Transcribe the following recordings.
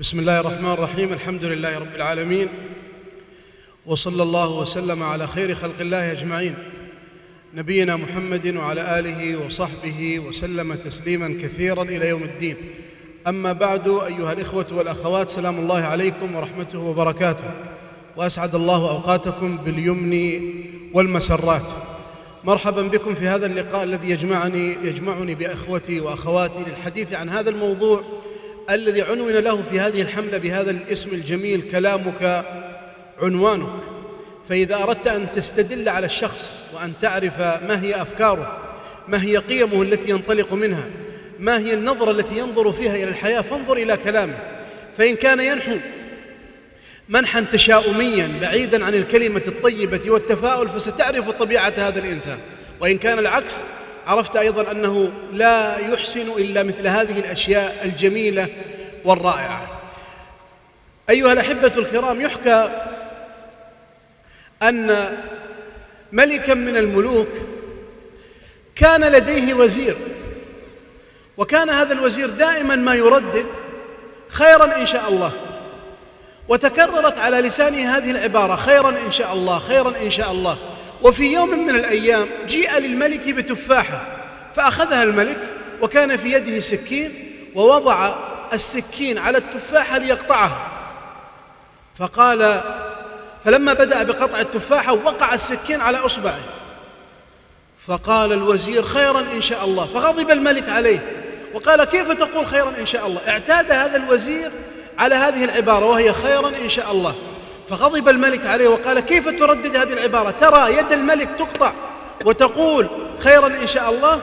بسم الله الرحمن الرحيم الحمد لله رب العالمين وصلى الله وسلم على خير خلق الله اجمعين نبينا محمد وعلى اله وصحبه وسلم تسليما كثيرا إلى يوم الدين اما بعد ايها الاخوه والاخوات سلام الله عليكم ورحمته وبركاته واسعد الله اوقاتكم باليمن والمسرات مرحبا بكم في هذا اللقاء الذي يجمعني يجمعني باخوتي واخواتي للحديث عن هذا الموضوع الذي عنون له في هذه الحملة بهذا الاسم الجميل كلامك عنوانك. فإذا أردت أن تستدل على الشخص وأن تعرف ما هي أفكاره ما هي قيمه التي ينطلق منها ما هي النظرة التي ينظر فيها إلى الحياة فانظر إلى كلامه. فإن كان ينحو منحا تشاؤميا بعيدا عن الكلمة الطيبة والتفاؤل فستعرف طبيعة هذا الإنسان. وإن كان العكس عرفت أيضا أنه لا يحسن إلا مثل هذه الأشياء الجميلة والرائعة. أيها الأحبة الكرام يحكى أن ملكا من الملوك كان لديه وزير وكان هذا الوزير دائما ما يردد خيرا إن شاء الله وتكررت على لسانه هذه العبارة خيرا إن شاء الله خيرا إن شاء الله. وفي يوم من الأيام جيء للملك بتفاحة فأخذها الملك وكان في يده سكين ووضع السكين على التفاحة ليقطعها. فقال فلما بدأ بقطع التفاحة وقع السكين على إصبعه. فقال الوزير خيرا إن شاء الله. فغضب الملك عليه وقال كيف تقول خيرا إن شاء الله؟ اعتاد هذا الوزير على هذه العبارة وهي خيرا إن شاء الله. فغضب الملك عليه وقال كيف تردد هذه العبارة؟ ترى يد الملك تقطع وتقول خيرا إن شاء الله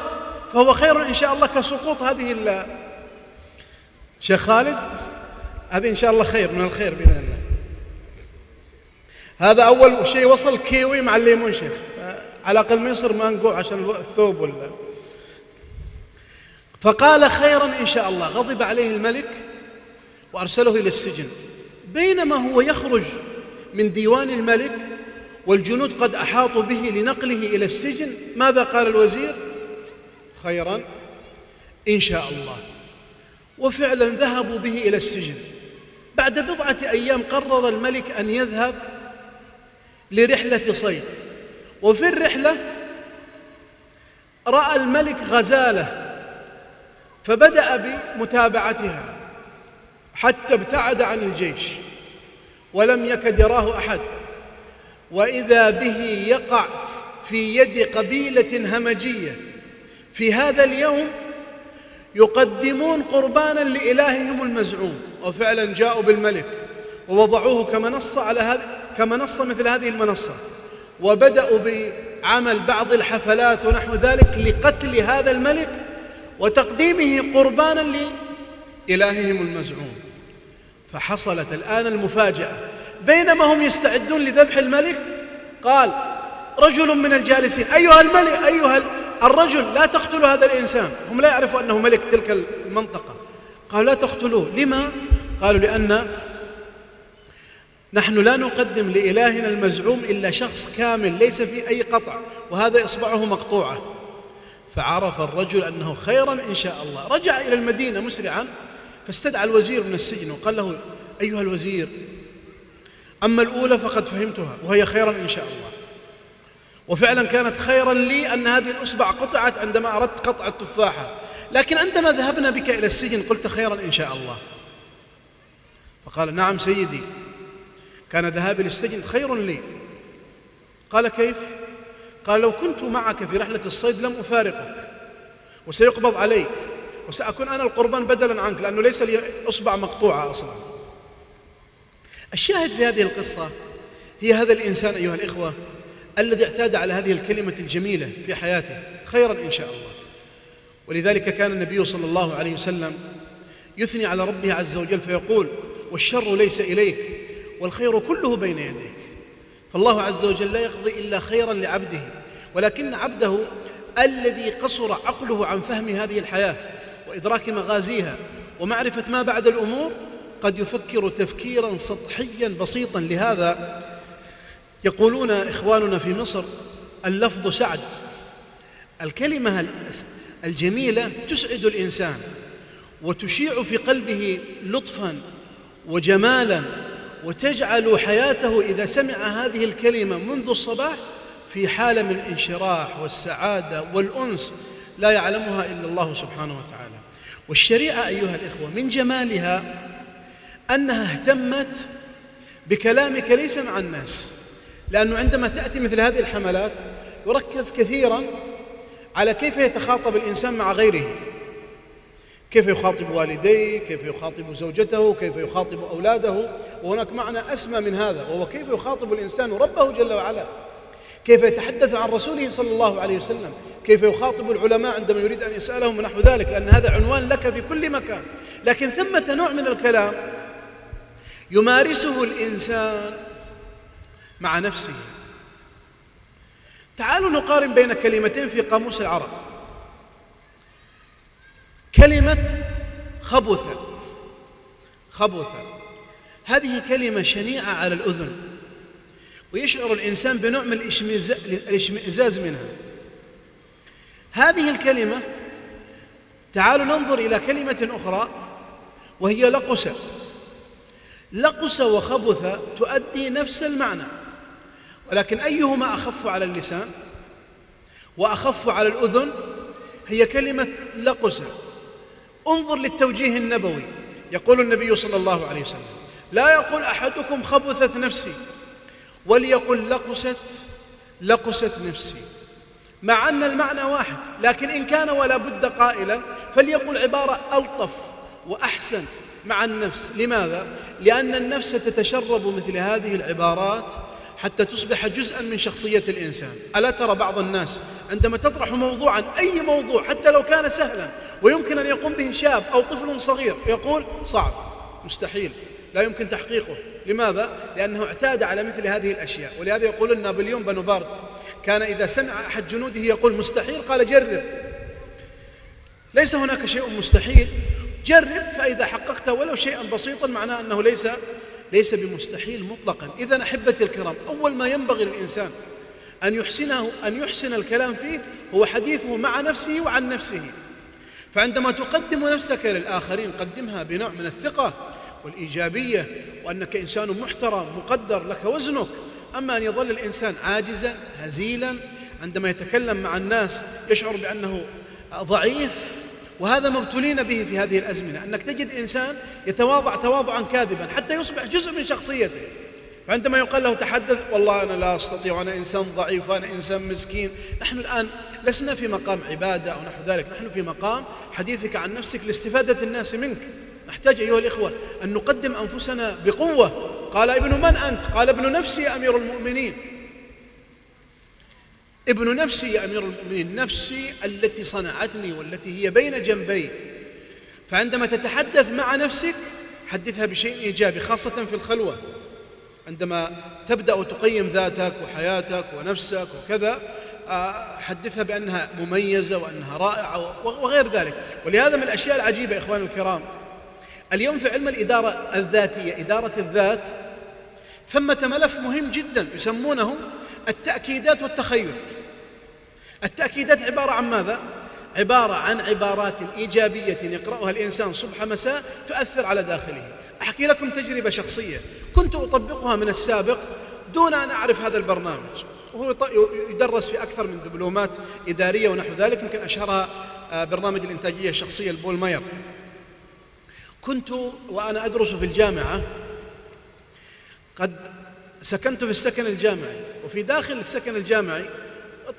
فهو خير إن شاء الله كسقوط هذه شيخ خالد هذه إن شاء الله خير من الخير بإذن الله. هذا أول شيء وصل كيوي مع الليمون شيخ. على الأقل ما يصير منقوع عشان الثوب ولا. فقال خيرا إن شاء الله غضب عليه الملك وأرسله إلى السجن. بينما هو يخرج من ديوان الملك والجنود قد أحاطوا به لنقله إلى السجن. ماذا قال الوزير؟ خيرا إن شاء الله. وفعلا ذهبوا به إلى السجن. بعد بضعة أيام قرر الملك أن يذهب لرحلة صيد. وفي الرحلة رأى الملك غزالة فبدأ بمتابعتها حتى ابتعد عن الجيش. ولم يكد يراه أحد. وإذا به يقع في يد قبيلة همجية. في هذا اليوم يقدمون قربانا لإلههم المزعوم. وفعلا جاءوا بالملك ووضعوه كمنصه على هذا كمنصه مثل هذه المنصة. وبدأوا بعمل بعض الحفلات ونحو ذلك لقتل هذا الملك وتقديمه قربانا لإلههم المزعوم. فحصلت الآن المفاجأة. بينما هم يستعدون لذبح الملك قال رجل من الجالسين. أيها الملك أيها الرجل لا تقتلوا هذا الإنسان. هم لا يعرفوا أنه ملك تلك المنطقة. قالوا لا تقتلوه. لما؟ قالوا لأن نحن لا نقدم لإلهنا المزعوم إلا شخص كامل ليس في أي قطع وهذا إصبعه مقطوعة. فعرف الرجل أنه خيرا إن شاء الله. رجع إلى المدينة مسرعا فاستدعى الوزير من السجن وقال له أيها الوزير أما الأولى فقد فهمتها وهي خيرا إن شاء الله. وفعلا كانت خيرا لي أن هذه الأصبع قطعت عندما أردت قطع التفاحة. لكن عندما ذهبنا بك إلى السجن قلت خيرا إن شاء الله. فقال نعم سيدي كان ذهابي للسجن خير لي. قال كيف؟ قال لو كنت معك في رحلة الصيد لم أفارقك وسيقبض علي وسأكون أنا القربان بدلا عنك لأنه ليس لي إصبع مقطوعة أصلا. الشاهد في هذه القصة هي هذا الإنسان أيها الإخوة الذي اعتاد على هذه الكلمة الجميلة في حياته خيرا إن شاء الله. ولذلك كان النبي صلى الله عليه وسلم يثني على ربه عز وجل فيقول والشر ليس إليك والخير كله بين يديك. فالله عز وجل لا يقضي إلا خيرا لعبده ولكن عبده الذي قصر عقله عن فهم هذه الحياة. وإدراك مغازيها ومعرفة ما بعد الأمور قد يفكر تفكيرا سطحيا بسيطا. لهذا يقولون إخواننا في مصر اللفظ سعد. الكلمة الجميلة تسعد الإنسان وتشيع في قلبه لطفا وجمالا وتجعل حياته إذا سمع هذه الكلمة منذ الصباح في حالة من الانشراح والسعادة والأنس. لا يعلمها إلا الله سبحانه وتعالى. والشريعة أيها الإخوة من جمالها أنها اهتمت بكلامك ليس مع الناس لأنه عندما تأتي مثل هذه الحملات يركز كثيرا على كيف يتخاطب الإنسان مع غيره. كيف يخاطب والديه كيف يخاطب زوجته كيف يخاطب أولاده وهناك معنى أسمى من هذا وهو كيف يخاطب الإنسان ربه جل وعلا. كيف يتحدث عن رسوله صلى الله عليه وسلم. كيف يخاطب العلماء عندما يريد أن يسألهم ونحو ذلك لأن هذا عنوان لك في كل مكان. لكن ثمة نوع من الكلام يمارسه الإنسان مع نفسه. تعالوا نقارن بين كلمتين في قاموس العرب. كلمة خبث. خبث. هذه كلمة شنيعة على الأذن ويشعر الإنسان بنوع من الإشمئزاز منها. هذه الكلمة تعالوا ننظر إلى كلمة أخرى وهي لقس. لقس وخبث تؤدي نفس المعنى ولكن أيهما أخف على اللسان؟ وأخف على الأذن؟ هي كلمة لقس. انظر للتوجيه النبوي. يقول النبي صلى الله عليه وسلم لا يقول أحدكم خبثت نفسي وليقل لقست لقست نفسي. مع أن المعنى واحد لكن إن كان ولا بد قائلا فليقل عبارة ألطف وأحسن مع النفس لماذا؟ لأن النفس تتشرب مثل هذه العبارات حتى تصبح جزءا من شخصية الإنسان ألا ترى بعض الناس عندما تطرح موضوعا أي موضوع حتى لو كان سهلا ويمكن أن يقوم به شاب أو طفل صغير يقول صعب مستحيل لا يمكن تحقيقه لماذا؟ لأنه اعتاد على مثل هذه الأشياء ولهذا يقول نابليون بونابرت كان إذا سمع أحد جنوده يقول مستحيل قال جرب. ليس هناك شيء مستحيل. جرب فإذا حققت ولو شيئا بسيطا معناه أنه ليس ليس بمستحيل مطلقا. إذا أحبتي الكرام أول ما ينبغي للإنسان أن يحسنه أن يحسن الكلام فيه هو حديثه مع نفسه وعن نفسه. فعندما تقدم نفسك للآخرين قدمها بنوع من الثقة والإيجابية وأنك إنسان محترم مقدر لك وزنك أما أن يظل الإنسان عاجزا هزيلا عندما يتكلم مع الناس يشعر بأنه ضعيف وهذا مبتلين به في هذه الأزمنة أنك تجد إنسان يتواضع تواضعا كاذبا حتى يصبح جزء من شخصيته. فعندما يقال له تحدث والله أنا لا أستطيع أنا إنسان ضعيف وأنا إنسان مسكين. نحن الآن لسنا في مقام عبادة أو نحو ذلك نحن في مقام حديثك عن نفسك لاستفادة الناس منك. نحتاج أيها الإخوة أن نقدم أنفسنا بقوة قال ابن من أنت؟ قال ابن نفسي يا أمير المؤمنين. ابن نفسي يا أمير المؤمنين نفسي التي صنعتني والتي هي بين جنبي. فعندما تتحدث مع نفسك حدثها بشيء إيجابي خاصة في الخلوة. عندما تبدأ تقيم ذاتك وحياتك ونفسك وكذا آه، حدثها بأنها مميزة وأنها رائعة وغير ذلك. ولهذا من الأشياء العجيبة إخواني الكرام اليوم في علم الإدارة الذاتية إدارة الذات ثمة ملف مهم جدا يسمونه التأكيدات والتخيل. التأكيدات عبارة عن ماذا؟ عبارة عن عبارات إيجابية يقرأها الإنسان صبح مساء تؤثر على داخله. أحكي لكم تجربة شخصية. كنت أطبقها من السابق دون أن أعرف هذا البرنامج. وهو يدرس في أكثر من دبلومات إدارية ونحو ذلك يمكن أشهرها آه، برنامج الإنتاجية الشخصية البول ماير. كنت وأنا أدرس في الجامعة قد سكنت في السكن الجامعي وفي داخل السكن الجامعي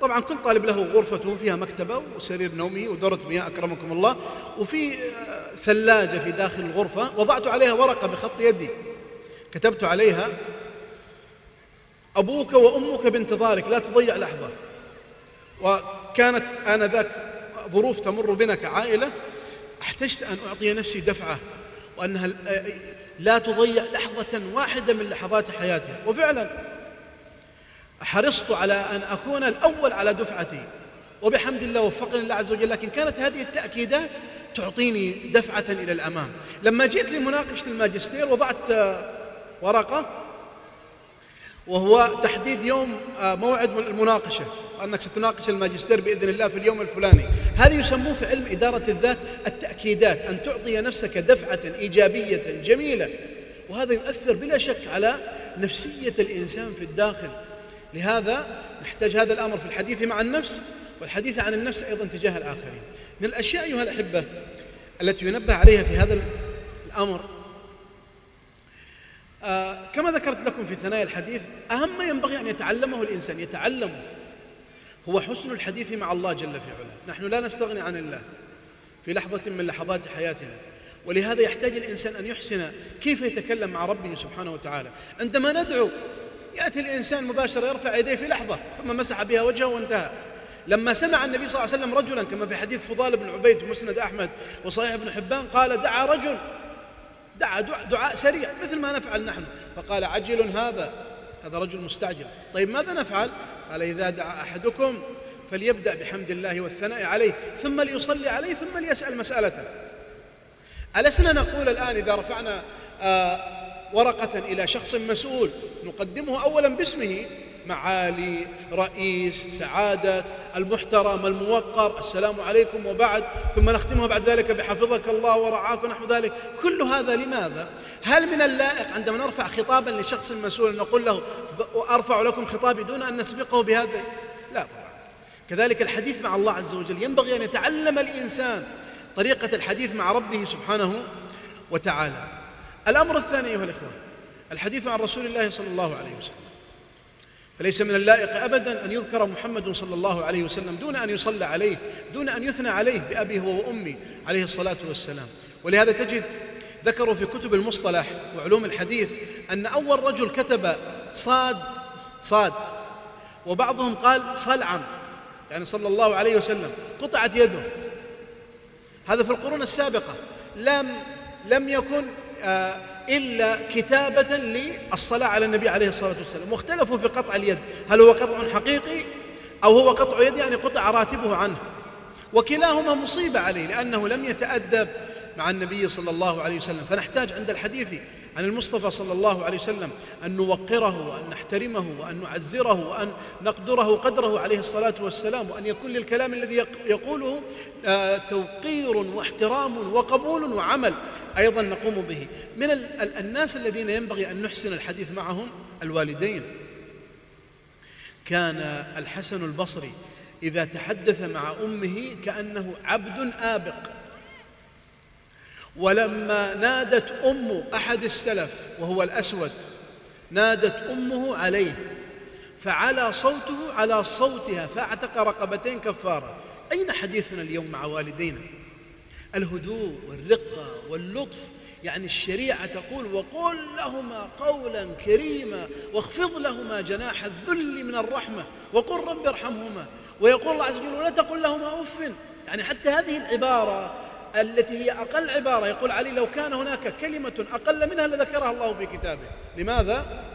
طبعا كل طالب له غرفته فيها مكتبة وسرير نومه ودورة مياه أكرمكم الله. وفي آه، ثلاجة في داخل الغرفة وضعت عليها ورقة بخط يدي. كتبت عليها أبوك وأمك بانتظارك لا تضيع لحظة. وكانت آنذاك ظروف تمر بنا كعائلة احتجت أن أعطي نفسي دفعة وأنها آه، لا تضيع لحظة واحدة من لحظات حياتها وفعلا حرصت على أن أكون الأول على دفعتي. وبحمد الله وفقني الله عز وجل لكن كانت هذه التأكيدات تعطيني دفعة إلى الأمام. لما جئت لمناقشة الماجستير وضعت آه، ورقة وهو تحديد يوم آه، موعد المناقشة. أنك ستناقش الماجستير بإذن الله في اليوم الفلاني. هذه يسموه في علم إدارة الذات التأكيدات أن تعطي نفسك دفعة إيجابية جميلة. وهذا يؤثر بلا شك على نفسية الإنسان في الداخل. لهذا نحتاج هذا الأمر في الحديث مع النفس والحديث عن النفس أيضا تجاه الآخرين. من الأشياء أيها الأحبة التي ينبه عليها في هذا الأمر آه كما ذكرت لكم في ثنايا الحديث أهم ما ينبغي أن يتعلمه الإنسان يتعلمه. هو حسن الحديث مع الله جل في علاه. نحن لا نستغني عن الله في لحظة من لحظات حياتنا. ولهذا يحتاج الإنسان أن يحسن كيف يتكلم مع ربه سبحانه وتعالى. عندما ندعو يأتي الإنسان مباشرة يرفع يديه في لحظة ثم مسح بها وجهه وانتهى. لما سمع النبي صلى الله عليه وسلم رجلا كما في حديث فضال بن عبيد في مسند أحمد وصحيح ابن حبان قال دعا رجل دعا دعاء سريع مثل ما نفعل نحن. فقال عجل هذا هذا رجل مستعجل. طيب ماذا نفعل؟ قال إذا دعا أحدكم فليبدأ بحمد الله والثناء عليه ثم ليصلي عليه ثم ليسأل مسألته ألسنا نقول الآن إذا رفعنا آه ورقة إلى شخص مسؤول نقدمه أولا باسمه معالي رئيس سعادة المحترم الموقر السلام عليكم وبعد ثم نختمها بعد ذلك بحفظك الله ورعاك ونحو ذلك كل هذا لماذا؟ هل من اللائق عندما نرفع خطابا لشخص مسؤول نقول له أرفع لكم خطابي دون أن نسبقه بهذا. لا طبعا. كذلك الحديث مع الله عز وجل. ينبغي أن يتعلم الإنسان طريقة الحديث مع ربه سبحانه وتعالى. الأمر الثاني أيها الإخوة الحديث عن رسول الله صلى الله عليه وسلم. فليس من اللائق أبدا أن يذكر محمد صلى الله عليه وسلم دون أن يصلى عليه دون أن يثنى عليه بأبيه وأمي عليه الصلاة والسلام. ولهذا تجد ذكروا في كتب المصطلح وعلوم الحديث أن أول رجل كتب صاد صاد. وبعضهم قال صلعم. يعني صلى الله عليه وسلم قطعت يده. هذا في القرون السابقة. لم لم يكن آه إلا كتابة للصلاة على النبي عليه الصلاة والسلام. واختلفوا في قطع اليد. هل هو قطع حقيقي أو هو قطع يد؟ يعني قطع راتبه عنه. وكلاهما مصيبة عليه لأنه لم يتأدب مع النبي صلى الله عليه وسلم. فنحتاج عند الحديث عن المصطفى صلى الله عليه وسلم أن نوقره وأن نحترمه وأن نعزره وأن نقدره قدره عليه الصلاة والسلام وأن يكون للكلام الذي يقوله آه، توقير واحترام وقبول وعمل أيضا نقوم به. من الناس الذين ينبغي أن نحسن الحديث معهم الوالدين. كان الحسن البصري إذا تحدث مع أمه كأنه عبد آبق. ولما نادت أم أحد السلف وهو الأسود نادت أمه عليه فعلى صوته على صوتها فاعتق رقبتين كفارة. أين حديثنا اليوم مع والدينا؟ الهدوء والرقة واللطف يعني الشريعة تقول وقل لهما قولا كريما واخفض لهما جناح الذل من الرحمة وقل رب ارحمهما. ويقول الله عز وجل ولا تقل لهما أف. يعني حتى هذه العبارة التي هي أقل عبارة. يقول علي لو كان هناك كلمة أقل منها لذكرها الله في كتابه. لماذا؟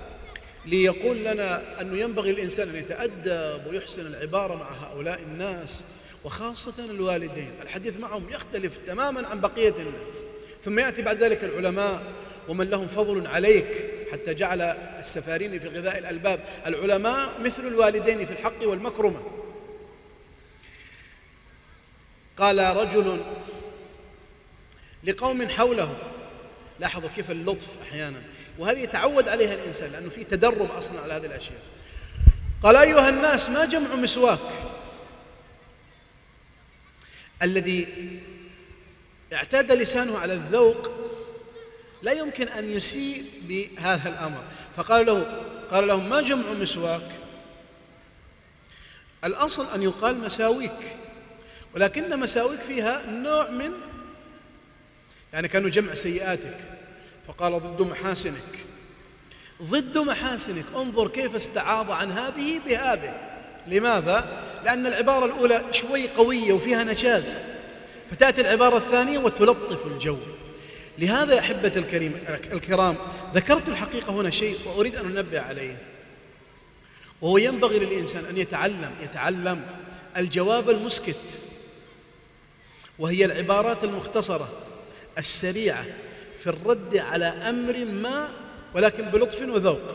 ليقول لنا أنه ينبغي الإنسان أن يتأدب ويحسن العبارة مع هؤلاء الناس وخاصة الوالدين. الحديث معهم يختلف تماما عن بقية الناس. ثم يأتي بعد ذلك العلماء ومن لهم فضل عليك حتى جعل السفارين في غذاء الألباب. العلماء مثل الوالدين في الحق والمكرمة. قال رجل لقوم حوله. لاحظوا كيف اللطف أحيانا. وهذه يتعود عليها الإنسان لأنه في تدرب أصلا على هذه الأشياء. قال أيها الناس ما جمع مسواك؟ الذي اعتاد لسانه على الذوق لا يمكن أن يسيء بهذا الأمر. فقال له قال لهم ما جمع مسواك؟ الأصل أن يقال مساويك ولكن مساويك فيها نوع من يعني كانوا جمع سيئاتك. فقال ضد محاسنك. ضد محاسنك. انظر كيف استعاض عن هذه بهذه. لماذا؟ لأن العبارة الأولى شوي قوية وفيها نشاز فتأتي العبارة الثانية وتلطف الجو. لهذا يا أحبة الكريم الكرام ذكرت الحقيقة هنا شيء وأريد أن أنبه عليه. وهو ينبغي للإنسان أن يتعلم يتعلم الجواب المسكت. وهي العبارات المختصرة. السريعة في الرد على أمر ما ولكن بلطف وذوق.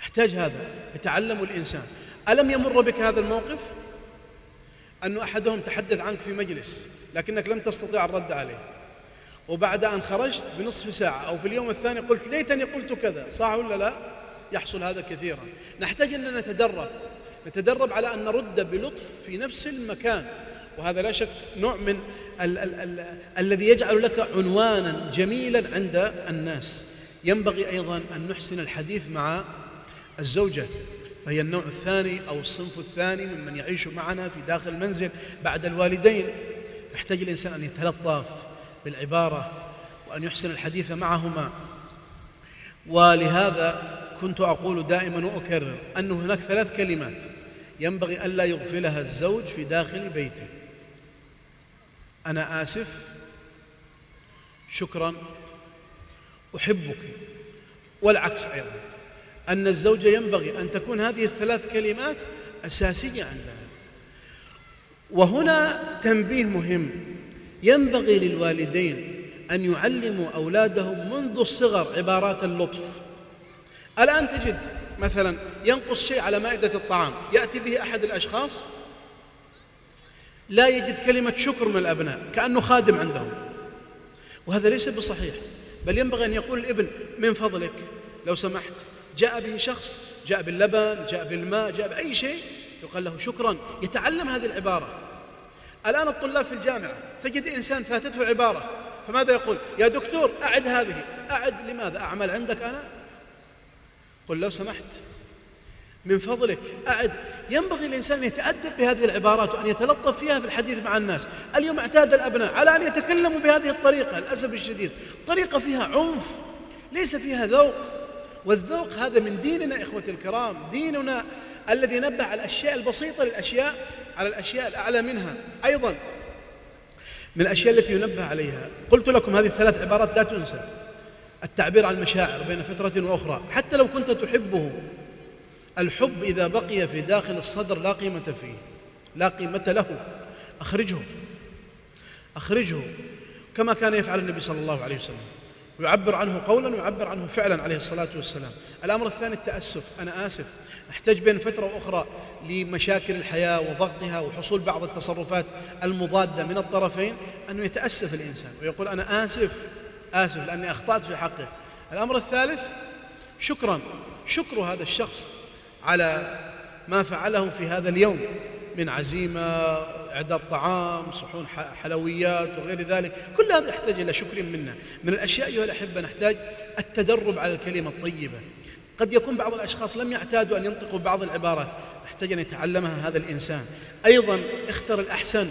أحتاج هذا يتعلم الإنسان. ألم يمر بك هذا الموقف؟ أن أحدهم تحدث عنك في مجلس لكنك لم تستطيع الرد عليه. وبعد أن خرجت بنصف ساعة أو في اليوم الثاني قلت ليتني قلت كذا. صح ولا لا؟ يحصل هذا كثيرا. نحتاج أن نتدرب. نتدرب على أن نرد بلطف في نفس المكان. وهذا لا شك نوع من ال ال ال الذي يجعل لك عنوانا جميلا عند الناس. ينبغي أيضا أن نحسن الحديث مع الزوجة فهي النوع الثاني أو الصنف الثاني ممن يعيش معنا في داخل المنزل بعد الوالدين. يحتاج الإنسان أن يتلطف بالعبارة وأن يحسن الحديث معهما. ولهذا كنت أقول دائما وأكرر أن هناك ثلاث كلمات ينبغي ألا يغفلها الزوج في داخل بيته. أنا آسف. شكرا. أحبك. والعكس أيضا. أن الزوجة ينبغي أن تكون هذه الثلاث كلمات أساسية عندها وهنا تنبيه مهم. ينبغي للوالدين أن يعلموا أولادهم منذ الصغر عبارات اللطف. الآن تجد مثلا ينقص شيء على مائدة الطعام. يأتي به أحد الأشخاص لا يجد كلمة شكر من الأبناء كأنه خادم عندهم. وهذا ليس بصحيح بل ينبغي أن يقول الابن من فضلك لو سمحت. جاء به شخص جاء باللبن جاء بالماء جاء بأي شيء يقال له شكرا. يتعلم هذه العبارة. الآن الطلاب في الجامعة تجد إنسان فاتته عبارة فماذا يقول؟ يا دكتور أعد هذه. أعد لماذا؟ أعمل عندك أنا؟ قل لو سمحت. من فضلك أعد. ينبغي الإنسان أن يتأدب بهذه العبارات وأن يتلطف فيها في الحديث مع الناس. اليوم اعتاد الأبناء على أن يتكلموا بهذه الطريقة للأسف الشديد. طريقة فيها عنف ليس فيها ذوق. والذوق هذا من ديننا إخوتي الكرام. ديننا الذي نبه على الأشياء البسيطة للأشياء على الأشياء الأعلى منها. أيضا من الأشياء التي ينبه عليها. قلت لكم هذه الثلاث عبارات لا تنسى. التعبير عن المشاعر بين فترة وأخرى. حتى لو كنت تحبه. الحب إذا بقي في داخل الصدر لا قيمة فيه لا قيمة له. أخرجه. أخرجه. كما كان يفعل النبي صلى الله عليه وسلم. ويعبر عنه قولا ويعبر عنه فعلا عليه الصلاة والسلام. الأمر الثاني التأسف. أنا آسف. نحتاج بين فترة وأخرى لمشاكل الحياة وضغطها وحصول بعض التصرفات المضادة من الطرفين أنه يتأسف الإنسان ويقول أنا آسف آسف لأني أخطأت في حقه الأمر الثالث شكرا. شكر هذا الشخص على ما فعله في هذا اليوم من عزيمة إعداد طعام صحون حلويات وغير ذلك. كل هذا يحتاج إلى شكر منا. من الأشياء أيها الأحبة نحتاج التدرب على الكلمة الطيبة. قد يكون بعض الأشخاص لم يعتادوا أن ينطقوا بعض العبارات. يحتاج أن يتعلمها هذا الإنسان. أيضا اختر الأحسن.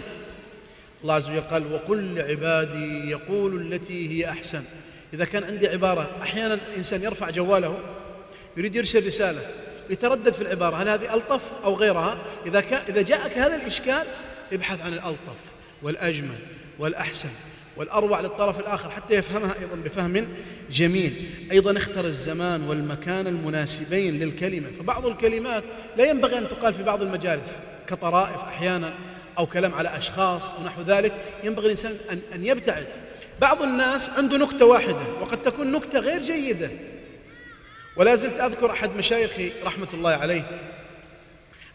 الله عز وجل قال وقل لعبادي يقول التي هي أحسن. إذا كان عندي عبارة أحيانا الإنسان يرفع جواله يريد يرسل رسالة. يتردد في العبارة هل هذه ألطف أو غيرها؟ إذا, كان إذا جاءك هذا الإشكال ابحث عن الألطف والأجمل والأحسن والأروع للطرف الآخر حتى يفهمها أيضا بفهم جميل. أيضا اختر الزمان والمكان المناسبين للكلمة. فبعض الكلمات لا ينبغي أن تقال في بعض المجالس كطرائف أحيانا أو كلام على أشخاص أو نحو ذلك. ينبغي الإنسان أن, أن يبتعد. بعض الناس عنده نكتة واحدة وقد تكون نكتة غير جيدة. ولا زلت أذكر أحد مشايخي رحمة الله عليه.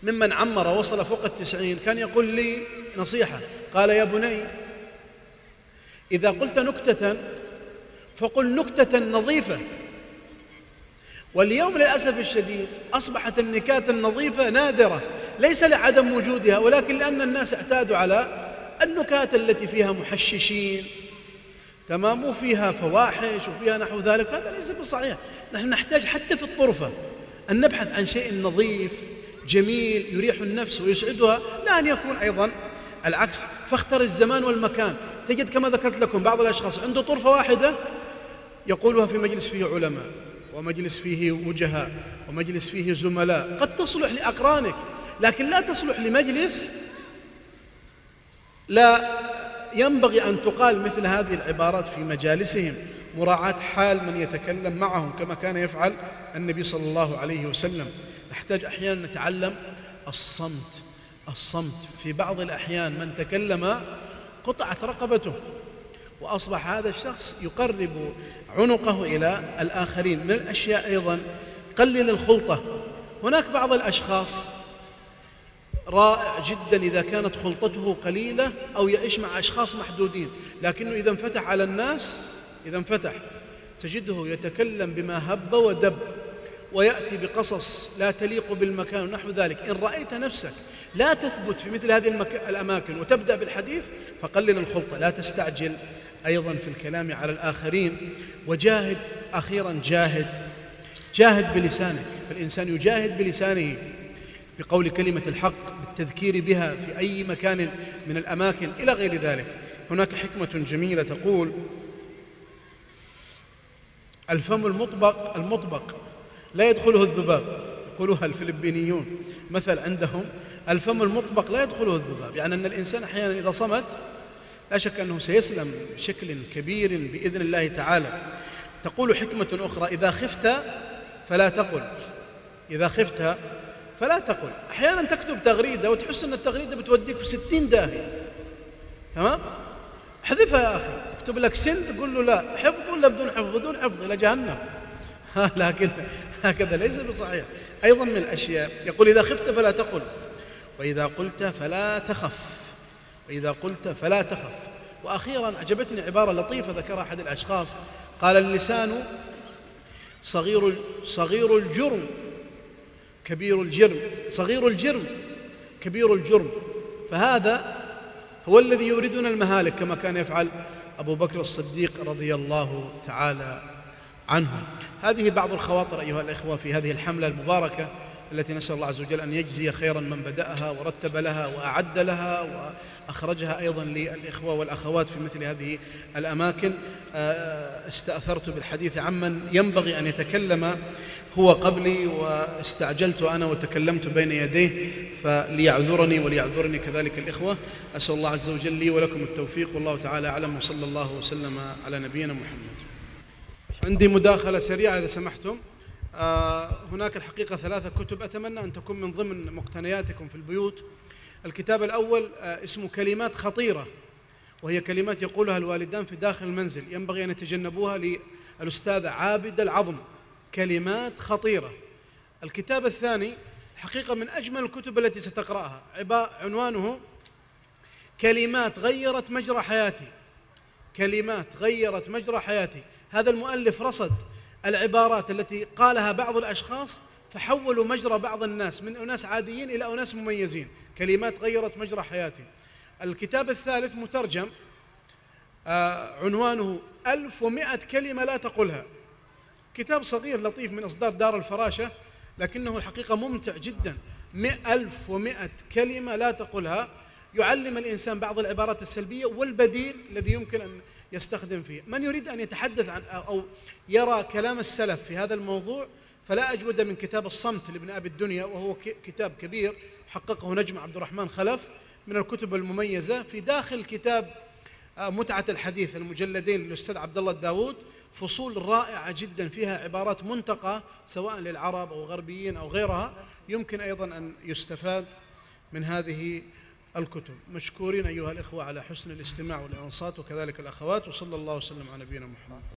ممن عمر وصل فوق التسعين كان يقول لي نصيحة قال يا بني إذا قلت نكتة فقل نكتة نظيفة. واليوم للأسف الشديد أصبحت النكات النظيفة نادرة ليس لعدم وجودها ولكن لأن الناس اعتادوا على النكات التي فيها محششين تمام وفيها فواحش وفيها نحو ذلك. هذا ليس بصحيح. نحن نحتاج حتى في الطرفة. أن نبحث عن شيء نظيف جميل يريح النفس ويسعدها لا أن يكون أيضا العكس. فاختر الزمان والمكان. تجد كما ذكرت لكم بعض الأشخاص عنده طرفة واحدة يقولها في مجلس فيه علماء ومجلس فيه وجهاء ومجلس فيه زملاء. قد تصلح لأقرانك لكن لا تصلح لمجلس لا ينبغي أن تقال مثل هذه العبارات في مجالسهم. مراعاة حال من يتكلم معهم كما كان يفعل النبي صلى الله عليه وسلم. نحتاج أحيانا نتعلم الصمت الصمت. في بعض الأحيان من تكلم قطعت رقبته وأصبح هذا الشخص يقرب عنقه إلى الآخرين. من الأشياء أيضا قلل الخلطة. هناك بعض الأشخاص رائع جدا إذا كانت خلطته قليلة أو يعيش مع أشخاص محدودين لكنه إذا انفتح على الناس إذا انفتح تجده يتكلم بما هب ودب ويأتي بقصص لا تليق بالمكان ونحو ذلك. إن رأيت نفسك لا تثبت في مثل هذه الأماكن وتبدأ بالحديث فقلل الخلطة. لا تستعجل أيضا في الكلام على الآخرين. وجاهد أخيرا جاهد جاهد بلسانك. فالإنسان يجاهد بلسانه بقول كلمة الحق بالتذكير بها في أي مكان من الأماكن إلى غير ذلك. هناك حكمة جميلة تقول الفم المطبق المطبق. لا يدخله الذباب. يقولوها الفلبينيون. مثل عندهم الفم المطبق لا يدخله الذباب. يعني أن الإنسان أحيانا إذا صمت لا شك أنه سيسلم بشكل كبير بإذن الله تعالى. تقول حكمة أخرى إذا خفت فلا تقل. إذا خفت فلا تقل. أحيانا تكتب تغريدة وتحس أن التغريدة بتوديك في ستين داهية. تمام؟ احذفها يا أخي. اكتب لك سن تقول له لا حفظ ولا بدون حفظ بدون حفظ إلى جهنم. لكن هكذا ليس بصحيح. أيضا من الأشياء يقول إذا خفت فلا تقل وإذا قلت فلا تخف وإذا قلت فلا تخف. وأخيرا أعجبتني عبارة لطيفة ذكرها أحد الأشخاص. قال اللسان صغير صغير الجرم كبير الجرم صغير الجرم كبير الجرم. فهذا هو الذي يوردنا المهالك كما كان يفعل. أبو بكر الصديق رضي الله تعالى عنه. هذه بعض الخواطر أيها الإخوة في هذه الحملة المباركة. التي نسأل الله عز وجل أن يجزي خيرا من بدأها ورتب لها وأعد لها وأخرجها أيضا للإخوة والأخوات في مثل هذه الأماكن. آه، استأثرت بالحديث عمن ينبغي أن يتكلم هو قبلي واستعجلت أنا وتكلمت بين يديه فليعذرني وليعذرني كذلك الإخوة. أسأل الله عز وجل لي ولكم التوفيق والله تعالى أعلم. وصلى الله وسلم على نبينا محمد. عندي مداخلة سريعة إذا سمحتم. هناك الحقيقة ثلاثة كتب. أتمنى أن تكون من ضمن مقتنياتكم في البيوت. الكتاب الأول آه، اسمه كلمات خطيرة وهي كلمات يقولها الوالدان في داخل المنزل. ينبغي أن يتجنبوها للأستاذة عابدة العظم. كلمات خطيرة. الكتاب الثاني حقيقة من أجمل الكتب التي ستقرأها. عنوانه كلمات غيرت مجرى حياتي. كلمات غيرت مجرى حياتي. هذا المؤلف رصد العبارات التي قالها بعض الأشخاص فحولوا مجرى بعض الناس من أناس عاديين إلى أناس مميزين. كلمات غيرت مجرى حياتي. الكتاب الثالث مترجم آه عنوانه ألف ومائة كلمة لا تقولها كتاب صغير لطيف من إصدار دار الفراشة لكنه الحقيقة ممتع جدا. ألف ومائة كلمة لا تقولها يعلم الإنسان بعض العبارات السلبية والبديل الذي يمكن أن يستخدم فيه. من يريد أن يتحدث عن أو يرى كلام السلف في هذا الموضوع فلا أجود من كتاب الصمت لابن أبي الدنيا وهو كتاب كبير حققه نجم عبد الرحمن خلف من الكتب المميزة. في داخل كتاب آه، متعة الحديث المجلدين للأستاذ عبد الله الداود فصول رائعة جدا فيها عبارات منتقى سواء للعرب أو غربيين أو غيرها. يمكن أيضا أن يستفاد من هذه الكتب. مشكورين أيها الإخوة على حسن الاستماع والإنصات وكذلك الأخوات وصلى الله وسلم على نبينا محمد.